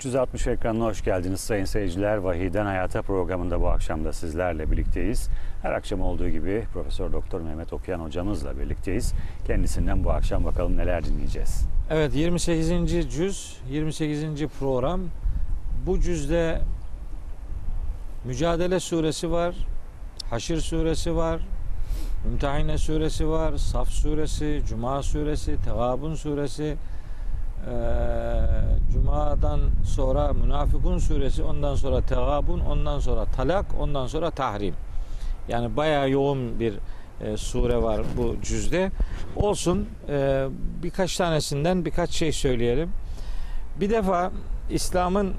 360 ekranına hoş geldiniz sayın seyirciler. Vahiden Hayata programında bu akşam da sizlerle birlikteyiz. Her akşam olduğu gibi Profesör Doktor Mehmet Okuyan hocamızla birlikteyiz. Kendisinden bu akşam bakalım neler dinleyeceğiz. Evet 28. cüz, 28. program. Bu cüzde Mücadele suresi var, Haşr suresi var, Mümtehine suresi var, Saf suresi, Cuma suresi, Tegabun suresi, eee, Cuma'dan sonra Münafıkun suresi, ondan sonra Tegabun, ondan sonra Talak, ondan sonra Tahrim. Yani bayağı yoğun bir e, sure var bu cüzde. Olsun e, birkaç tanesinden birkaç şey söyleyelim. Bir defa İslam'ın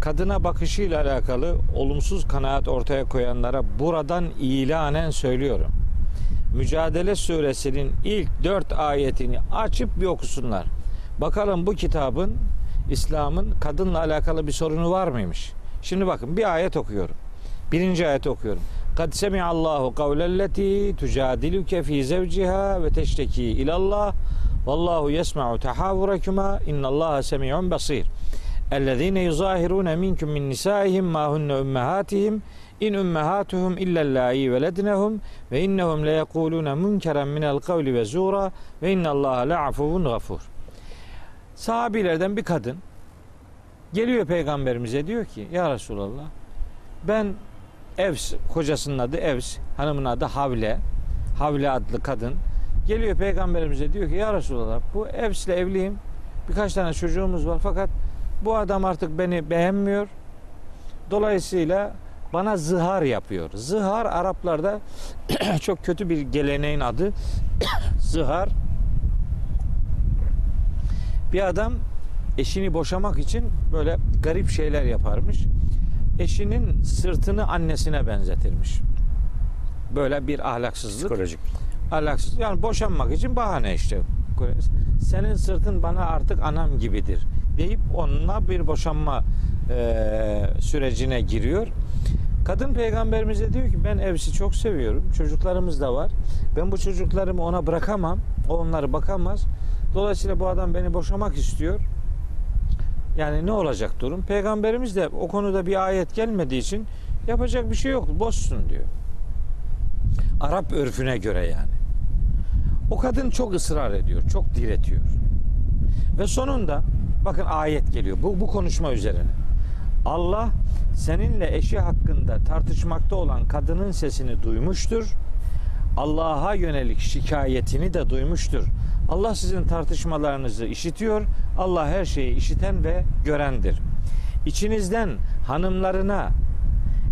kadına bakışıyla alakalı olumsuz kanaat ortaya koyanlara buradan ilanen söylüyorum. Mücadele suresinin ilk dört ayetini açıp bir okusunlar. Bakalım bu kitabın İslam'ın kadınla alakalı bir sorunu var mıymış? Şimdi bakın bir ayet okuyorum. Birinci ayet okuyorum. Kad semi'allahu kavlelleti tujadiluke fi zevciha ve teşteki ilallah vallahu yesma'u tahavurakuma innallaha semi'un basir. اَلَّذ۪ينَ يُظَاهِرُونَ مِنْكُمْ مِنْ نِسَائِهِمْ مَا هُنَّ اُمَّهَاتِهِمْ اِنْ اُمَّهَاتُهُمْ اِلَّا اللّٰهِ وَلَدْنَهُمْ وَاِنَّهُمْ لَيَقُولُونَ مُنْكَرًا مِنَ الْقَوْلِ وَزُورًا وَاِنَّ اللّٰهَ لَعَفُوٌ غَفُورٌ Sahabilerden bir kadın geliyor peygamberimize diyor ki ya Resulallah ben Evs, kocasının adı Evs, hanımın adı Havle. Havle adlı kadın. Geliyor peygamberimize diyor ki ya Resulallah bu Evs'le evliyim. Birkaç tane çocuğumuz var fakat bu adam artık beni beğenmiyor. Dolayısıyla bana zihar yapıyor. Zihar Araplarda çok kötü bir geleneğin adı. zihar bir adam eşini boşamak için böyle garip şeyler yaparmış. Eşinin sırtını annesine benzetirmiş. Böyle bir ahlaksızlık. Psikolojik. Ahlaksız. Yani boşanmak için bahane işte. Senin sırtın bana artık anam gibidir deyip onunla bir boşanma e, sürecine giriyor. Kadın peygamberimize diyor ki ben Evs'i çok seviyorum. Çocuklarımız da var. Ben bu çocuklarımı ona bırakamam. O onları bakamaz. Dolayısıyla bu adam beni boşamak istiyor. Yani ne olacak durum? Peygamberimiz de o konuda bir ayet gelmediği için yapacak bir şey yok. Bozsun diyor. Arap örfüne göre yani. O kadın çok ısrar ediyor, çok diretiyor. Ve sonunda bakın ayet geliyor bu, bu konuşma üzerine. Allah seninle eşi hakkında tartışmakta olan kadının sesini duymuştur. Allah'a yönelik şikayetini de duymuştur. Allah sizin tartışmalarınızı işitiyor. Allah her şeyi işiten ve görendir. İçinizden hanımlarına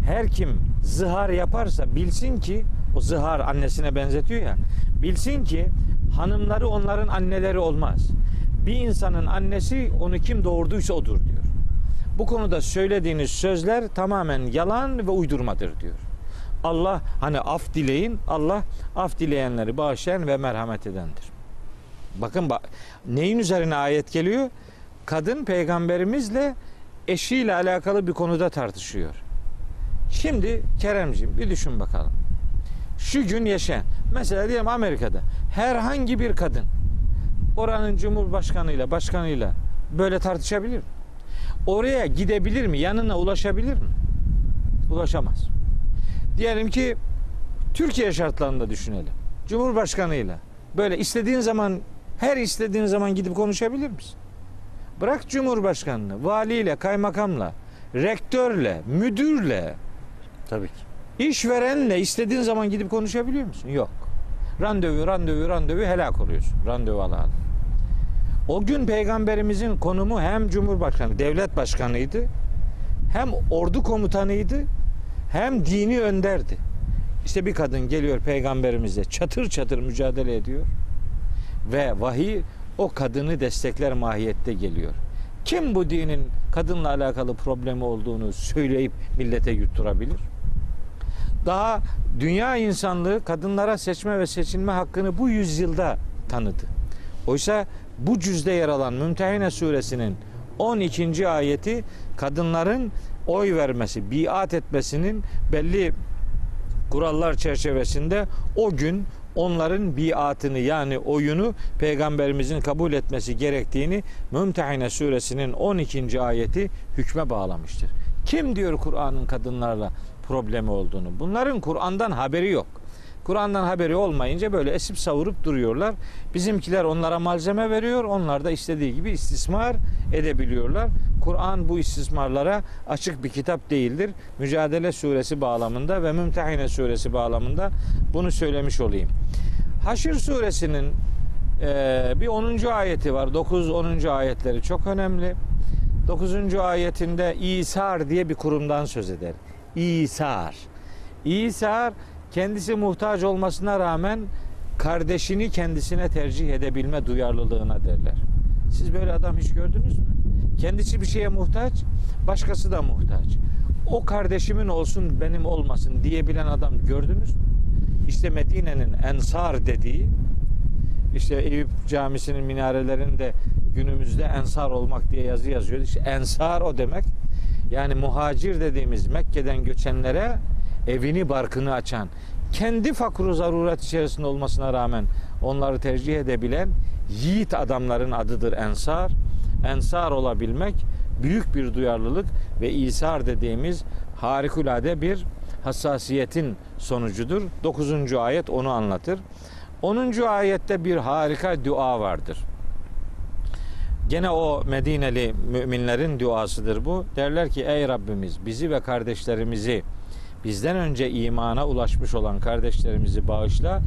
her kim zihar yaparsa bilsin ki o zihar annesine benzetiyor ya. Bilsin ki hanımları onların anneleri olmaz. Bir insanın annesi onu kim doğurduysa odur diyor. Bu konuda söylediğiniz sözler tamamen yalan ve uydurmadır diyor. Allah hani af dileyin. Allah af dileyenleri bağışlayan ve merhamet edendir. Bakın bak neyin üzerine ayet geliyor? Kadın peygamberimizle eşiyle alakalı bir konuda tartışıyor. Şimdi Keremciğim bir düşün bakalım. Şu gün yaşayan mesela diyelim Amerika'da herhangi bir kadın oranın cumhurbaşkanıyla başkanıyla böyle tartışabilir mi? Oraya gidebilir mi? Yanına ulaşabilir mi? Ulaşamaz. Diyelim ki Türkiye şartlarında düşünelim. Cumhurbaşkanıyla böyle istediğin zaman her istediğin zaman gidip konuşabilir misin? Bırak Cumhurbaşkanını, valiyle, kaymakamla, rektörle, müdürle, Tabii ki. işverenle istediğin zaman gidip konuşabiliyor musun? Yok. Randevu, randevu, randevu helak oluyorsun. Randevu ala ala. O gün peygamberimizin konumu hem Cumhurbaşkanı, devlet başkanıydı, hem ordu komutanıydı, hem dini önderdi. İşte bir kadın geliyor peygamberimize çatır çatır mücadele ediyor ve vahiy o kadını destekler mahiyette geliyor. Kim bu dinin kadınla alakalı problemi olduğunu söyleyip millete yutturabilir? Daha dünya insanlığı kadınlara seçme ve seçilme hakkını bu yüzyılda tanıdı. Oysa bu cüzde yer alan Mümtehine suresinin 12. ayeti kadınların oy vermesi, biat etmesinin belli kurallar çerçevesinde o gün onların biatını yani oyunu peygamberimizin kabul etmesi gerektiğini Mümtehine suresinin 12. ayeti hükme bağlamıştır. Kim diyor Kur'an'ın kadınlarla problemi olduğunu? Bunların Kur'an'dan haberi yok. Kur'an'dan haberi olmayınca böyle esip savurup duruyorlar. Bizimkiler onlara malzeme veriyor. Onlar da istediği gibi istismar edebiliyorlar. Kur'an bu istismarlara açık bir kitap değildir. Mücadele suresi bağlamında ve Mümtehine suresi bağlamında bunu söylemiş olayım. Haşr suresinin e, bir 10. ayeti var. 9-10. ayetleri çok önemli. 9. ayetinde İsar diye bir kurumdan söz eder. İsar. İsar kendisi muhtaç olmasına rağmen kardeşini kendisine tercih edebilme duyarlılığına derler. Siz böyle adam hiç gördünüz mü? Kendisi bir şeye muhtaç, başkası da muhtaç. O kardeşimin olsun benim olmasın diyebilen adam gördünüz mü? İşte Medine'nin Ensar dediği işte Eyüp Camisi'nin minarelerinde günümüzde ensar olmak diye yazı yazıyor. İşte ensar o demek. Yani muhacir dediğimiz Mekke'den göçenlere evini barkını açan, kendi fakru zaruret içerisinde olmasına rağmen onları tercih edebilen yiğit adamların adıdır ensar. Ensar olabilmek büyük bir duyarlılık ve İsar dediğimiz harikulade bir hassasiyetin sonucudur. 9. ayet onu anlatır. 10. ayette bir harika dua vardır. Gene o Medineli müminlerin duasıdır bu. Derler ki ey Rabbimiz bizi ve kardeşlerimizi bizden önce imana ulaşmış olan kardeşlerimizi bağışla.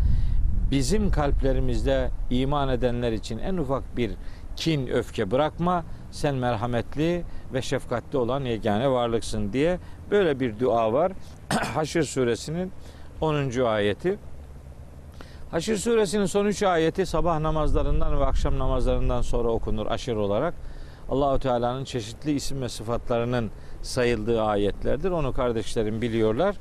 Bizim kalplerimizde iman edenler için en ufak bir kin, öfke bırakma. Sen merhametli ve şefkatli olan yegane varlıksın diye böyle bir dua var. Haşr suresinin 10. ayeti. Haşr suresinin son üç ayeti sabah namazlarından ve akşam namazlarından sonra okunur aşır olarak. Allahu Teala'nın çeşitli isim ve sıfatlarının sayıldığı ayetlerdir. Onu kardeşlerim biliyorlar.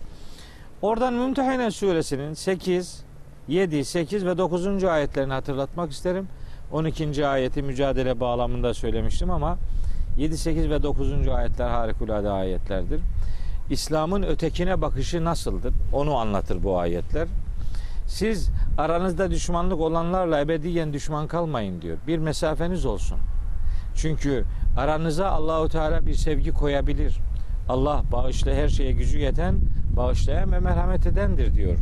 Oradan Mümtehine suresinin 8, 7, 8 ve 9. ayetlerini hatırlatmak isterim. 12. ayeti mücadele bağlamında söylemiştim ama 7, 8 ve 9. ayetler harikulade ayetlerdir. İslam'ın ötekine bakışı nasıldır? Onu anlatır bu ayetler. Siz aranızda düşmanlık olanlarla ebediyen düşman kalmayın diyor. Bir mesafeniz olsun. Çünkü aranıza Allahu Teala bir sevgi koyabilir. Allah bağışla her şeye gücü yeten, bağışlayan ve merhamet edendir diyor.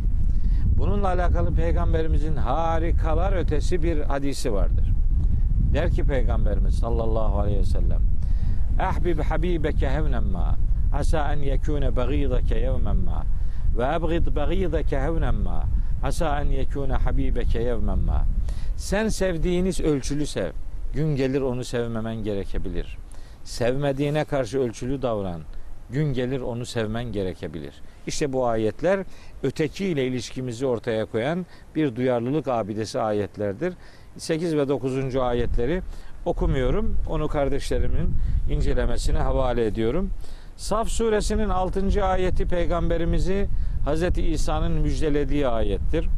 Bununla alakalı peygamberimizin harikalar ötesi bir hadisi vardır. Der ki peygamberimiz sallallahu aleyhi ve sellem Ahbib habibeke hevnen ma asa en yekune bagidake yevmen ve abgid bagidake hevnen asa en yekune habibeke yevmen ma Sen sevdiğiniz ölçülü sev. Gün gelir onu sevmemen gerekebilir. Sevmediğine karşı ölçülü davran. Gün gelir onu sevmen gerekebilir. İşte bu ayetler ötekiyle ilişkimizi ortaya koyan bir duyarlılık abidesi ayetlerdir. 8 ve 9. ayetleri okumuyorum. Onu kardeşlerimin incelemesine havale ediyorum. Saf suresinin 6. ayeti peygamberimizi Hz. İsa'nın müjdelediği ayettir.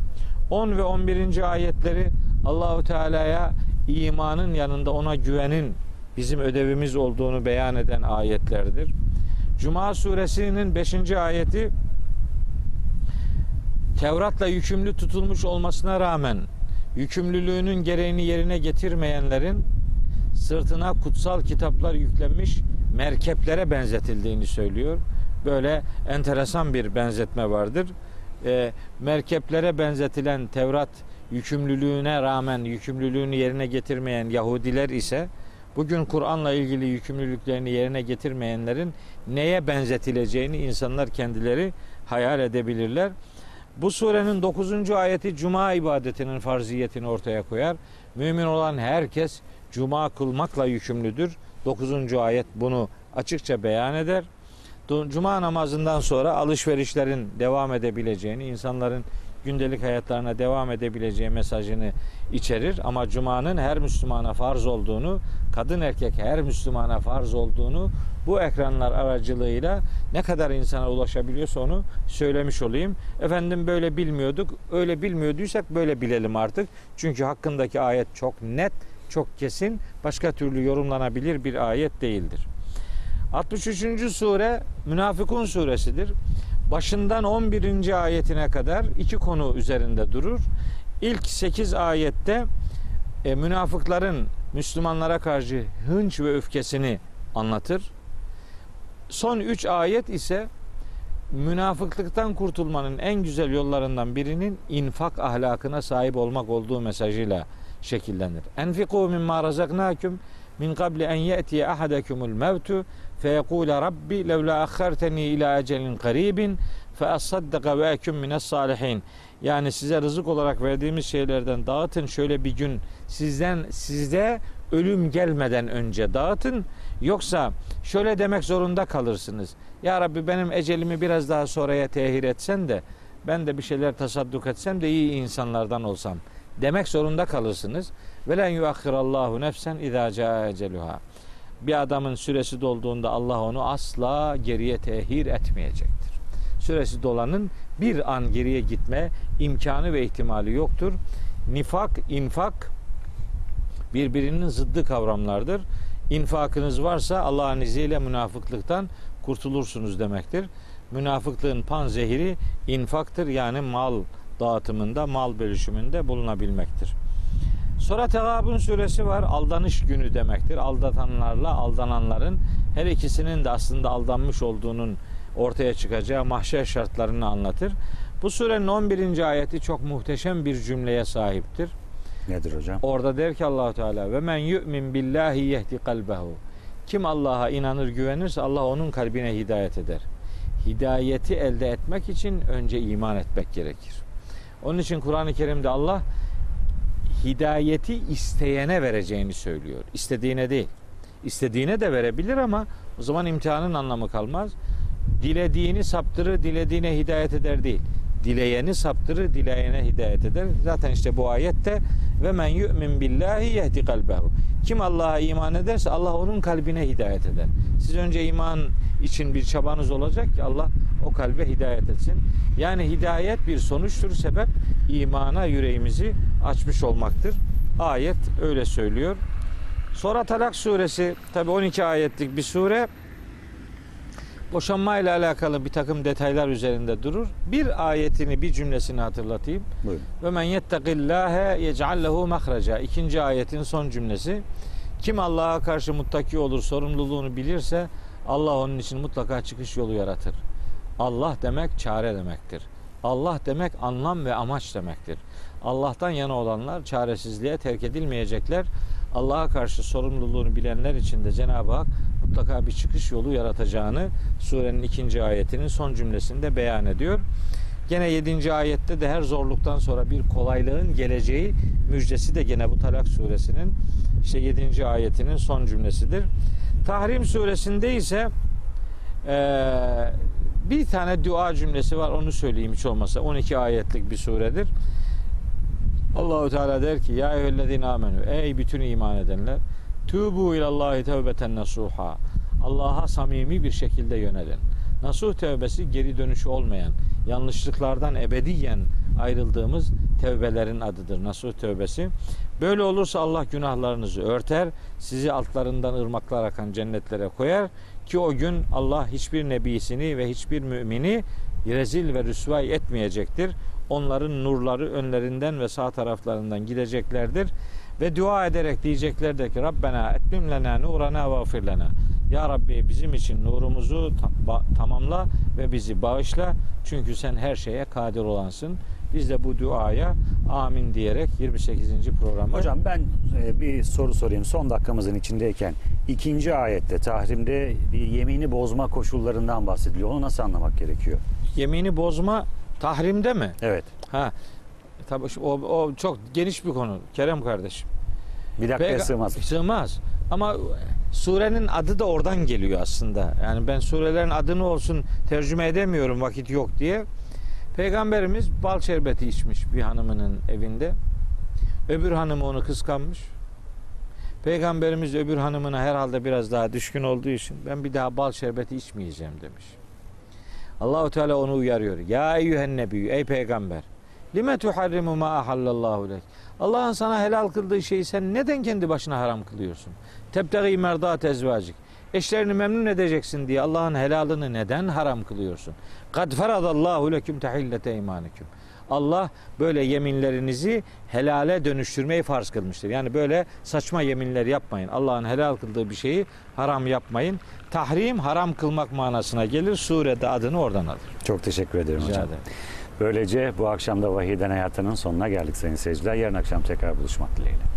10 ve 11. ayetleri Allahu Teala'ya imanın yanında ona güvenin bizim ödevimiz olduğunu beyan eden ayetlerdir. Cuma suresinin 5. ayeti Tevrat'la yükümlü tutulmuş olmasına rağmen yükümlülüğünün gereğini yerine getirmeyenlerin sırtına kutsal kitaplar yüklenmiş merkeplere benzetildiğini söylüyor. Böyle enteresan bir benzetme vardır. E, merkeplere benzetilen Tevrat yükümlülüğüne rağmen yükümlülüğünü yerine getirmeyen Yahudiler ise bugün Kur'an'la ilgili yükümlülüklerini yerine getirmeyenlerin neye benzetileceğini insanlar kendileri hayal edebilirler. Bu surenin 9. ayeti cuma ibadetinin farziyetini ortaya koyar. Mümin olan herkes cuma kılmakla yükümlüdür. 9. ayet bunu açıkça beyan eder. Cuma namazından sonra alışverişlerin devam edebileceğini, insanların gündelik hayatlarına devam edebileceği mesajını içerir. Ama Cuma'nın her Müslümana farz olduğunu, kadın erkek her Müslümana farz olduğunu bu ekranlar aracılığıyla ne kadar insana ulaşabiliyorsa onu söylemiş olayım. Efendim böyle bilmiyorduk. Öyle bilmiyorduysak böyle bilelim artık. Çünkü hakkındaki ayet çok net, çok kesin, başka türlü yorumlanabilir bir ayet değildir. 63. sure Münafıkun suresidir. Başından 11. ayetine kadar iki konu üzerinde durur. İlk 8 ayette e, münafıkların Müslümanlara karşı hınç ve öfkesini anlatır. Son 3 ayet ise münafıklıktan kurtulmanın en güzel yollarından birinin infak ahlakına sahip olmak olduğu mesajıyla şekillenir. Enfiku mimma razaknakum min qabli en yetiye ahadakumul mevtu rabbi levla akharteni ila ecelin qaribin fe asaddaka ve ekun mines salihin. Yani size rızık olarak verdiğimiz şeylerden dağıtın şöyle bir gün sizden sizde ölüm gelmeden önce dağıtın. Yoksa şöyle demek zorunda kalırsınız. Ya Rabbi benim ecelimi biraz daha sonraya tehir etsen de ben de bir şeyler tasadduk etsem de iyi insanlardan olsam demek zorunda kalırsınız. Ve len yuakhirallahu nefsen izâ câ eceluha. Bir adamın süresi dolduğunda Allah onu asla geriye tehir etmeyecektir. Süresi dolanın bir an geriye gitme imkanı ve ihtimali yoktur. Nifak, infak birbirinin zıddı kavramlardır. İnfakınız varsa Allah'ın izniyle münafıklıktan kurtulursunuz demektir. Münafıklığın pan zehiri infaktır yani mal dağıtımında, mal bölüşümünde bulunabilmektir. Sonra Tegabun suresi var. Aldanış günü demektir. Aldatanlarla aldananların her ikisinin de aslında aldanmış olduğunun ortaya çıkacağı mahşer şartlarını anlatır. Bu surenin 11. ayeti çok muhteşem bir cümleye sahiptir. Nedir hocam? Orada der ki Allahu Teala ve men yu'min billahi yehdi kalbehu. Kim Allah'a inanır güvenirse Allah onun kalbine hidayet eder. Hidayeti elde etmek için önce iman etmek gerekir. Onun için Kur'an-ı Kerim'de Allah hidayeti isteyene vereceğini söylüyor. İstediğine değil. İstediğine de verebilir ama o zaman imtihanın anlamı kalmaz. Dilediğini saptırır, dilediğine hidayet eder değil. Dileyeni saptırır, dileyene hidayet eder. Zaten işte bu ayette ve men yu'min billahi yehdi kalbehu. Kim Allah'a iman ederse Allah onun kalbine hidayet eder. Siz önce iman için bir çabanız olacak ki Allah o kalbe hidayet etsin. Yani hidayet bir sonuçtur, sebep imana yüreğimizi açmış olmaktır. Ayet öyle söylüyor. Sonra Talak suresi tabi 12 ayetlik bir sure. Boşanma ile alakalı bir takım detaylar üzerinde durur. Bir ayetini, bir cümlesini hatırlatayım. Ve men yettekillâhe yec'al lehu mahraca. İkinci ayetin son cümlesi. Kim Allah'a karşı muttaki olur, sorumluluğunu bilirse Allah onun için mutlaka çıkış yolu yaratır. Allah demek çare demektir. Allah demek anlam ve amaç demektir. Allah'tan yana olanlar çaresizliğe terk edilmeyecekler. Allah'a karşı sorumluluğunu bilenler için de Cenab-ı Hak mutlaka bir çıkış yolu yaratacağını surenin ikinci ayetinin son cümlesinde beyan ediyor. Gene 7. ayette de her zorluktan sonra bir kolaylığın geleceği müjdesi de gene bu Talak suresinin işte 7. ayetinin son cümlesidir. Tahrim suresinde ise eee, bir tane dua cümlesi var onu söyleyeyim hiç olmasa 12 ayetlik bir suredir. Allahu Teala der ki ya eyyühellezine amenu ey bütün iman edenler tubu ilallahi tevbeten nasuha Allah'a samimi bir şekilde yönelin. Nasuh tevbesi geri dönüşü olmayan, yanlışlıklardan ebediyen ayrıldığımız tevbelerin adıdır. Nasuh tevbesi. Böyle olursa Allah günahlarınızı örter, sizi altlarından ırmaklar akan cennetlere koyar ki o gün Allah hiçbir nebisini ve hiçbir mümini rezil ve rüsvay etmeyecektir. Onların nurları önlerinden ve sağ taraflarından gideceklerdir. Ve dua ederek diyeceklerdir ki Rabbena etmim lena nurana ve gfir lena. Ya Rabbi bizim için nurumuzu tamamla ve bizi bağışla. Çünkü sen her şeye kadir olansın. Biz de bu duaya amin diyerek 28. programı Hocam ben e, bir soru sorayım. Son dakikamızın içindeyken ikinci ayette tahrimde bir yemini bozma koşullarından bahsediliyor. Onu nasıl anlamak gerekiyor? yemini bozma tahrimde mi? Evet. Ha. Tabii o, o çok geniş bir konu Kerem kardeşim. Bir dakikaya Peyga- sığmaz. Sığmaz. Ama surenin adı da oradan geliyor aslında. Yani ben surelerin adını olsun tercüme edemiyorum vakit yok diye. Peygamberimiz bal şerbeti içmiş bir hanımının evinde. Öbür hanımı onu kıskanmış. Peygamberimiz öbür hanımına herhalde biraz daha düşkün olduğu için ben bir daha bal şerbeti içmeyeceğim demiş. Allahu Teala onu uyarıyor. Ya eyyühen nebiyyü ey peygamber. Lime tuharrimu ma ahallallahu lek. Allah'ın sana helal kıldığı şeyi sen neden kendi başına haram kılıyorsun? Tebtegi merdat ezvacik. Eşlerini memnun edeceksin diye Allah'ın helalını neden haram kılıyorsun? Kad feradallahu leküm tehillete imaniküm. Allah böyle yeminlerinizi helale dönüştürmeyi farz kılmıştır. Yani böyle saçma yeminler yapmayın. Allah'ın helal kıldığı bir şeyi haram yapmayın. Tahrim haram kılmak manasına gelir. Surede adını oradan alır. Çok teşekkür ederim Rica hocam. Ederim. Böylece bu akşam da Vahiden Hayatı'nın sonuna geldik sayın seyirciler. Yarın akşam tekrar buluşmak dileğiyle.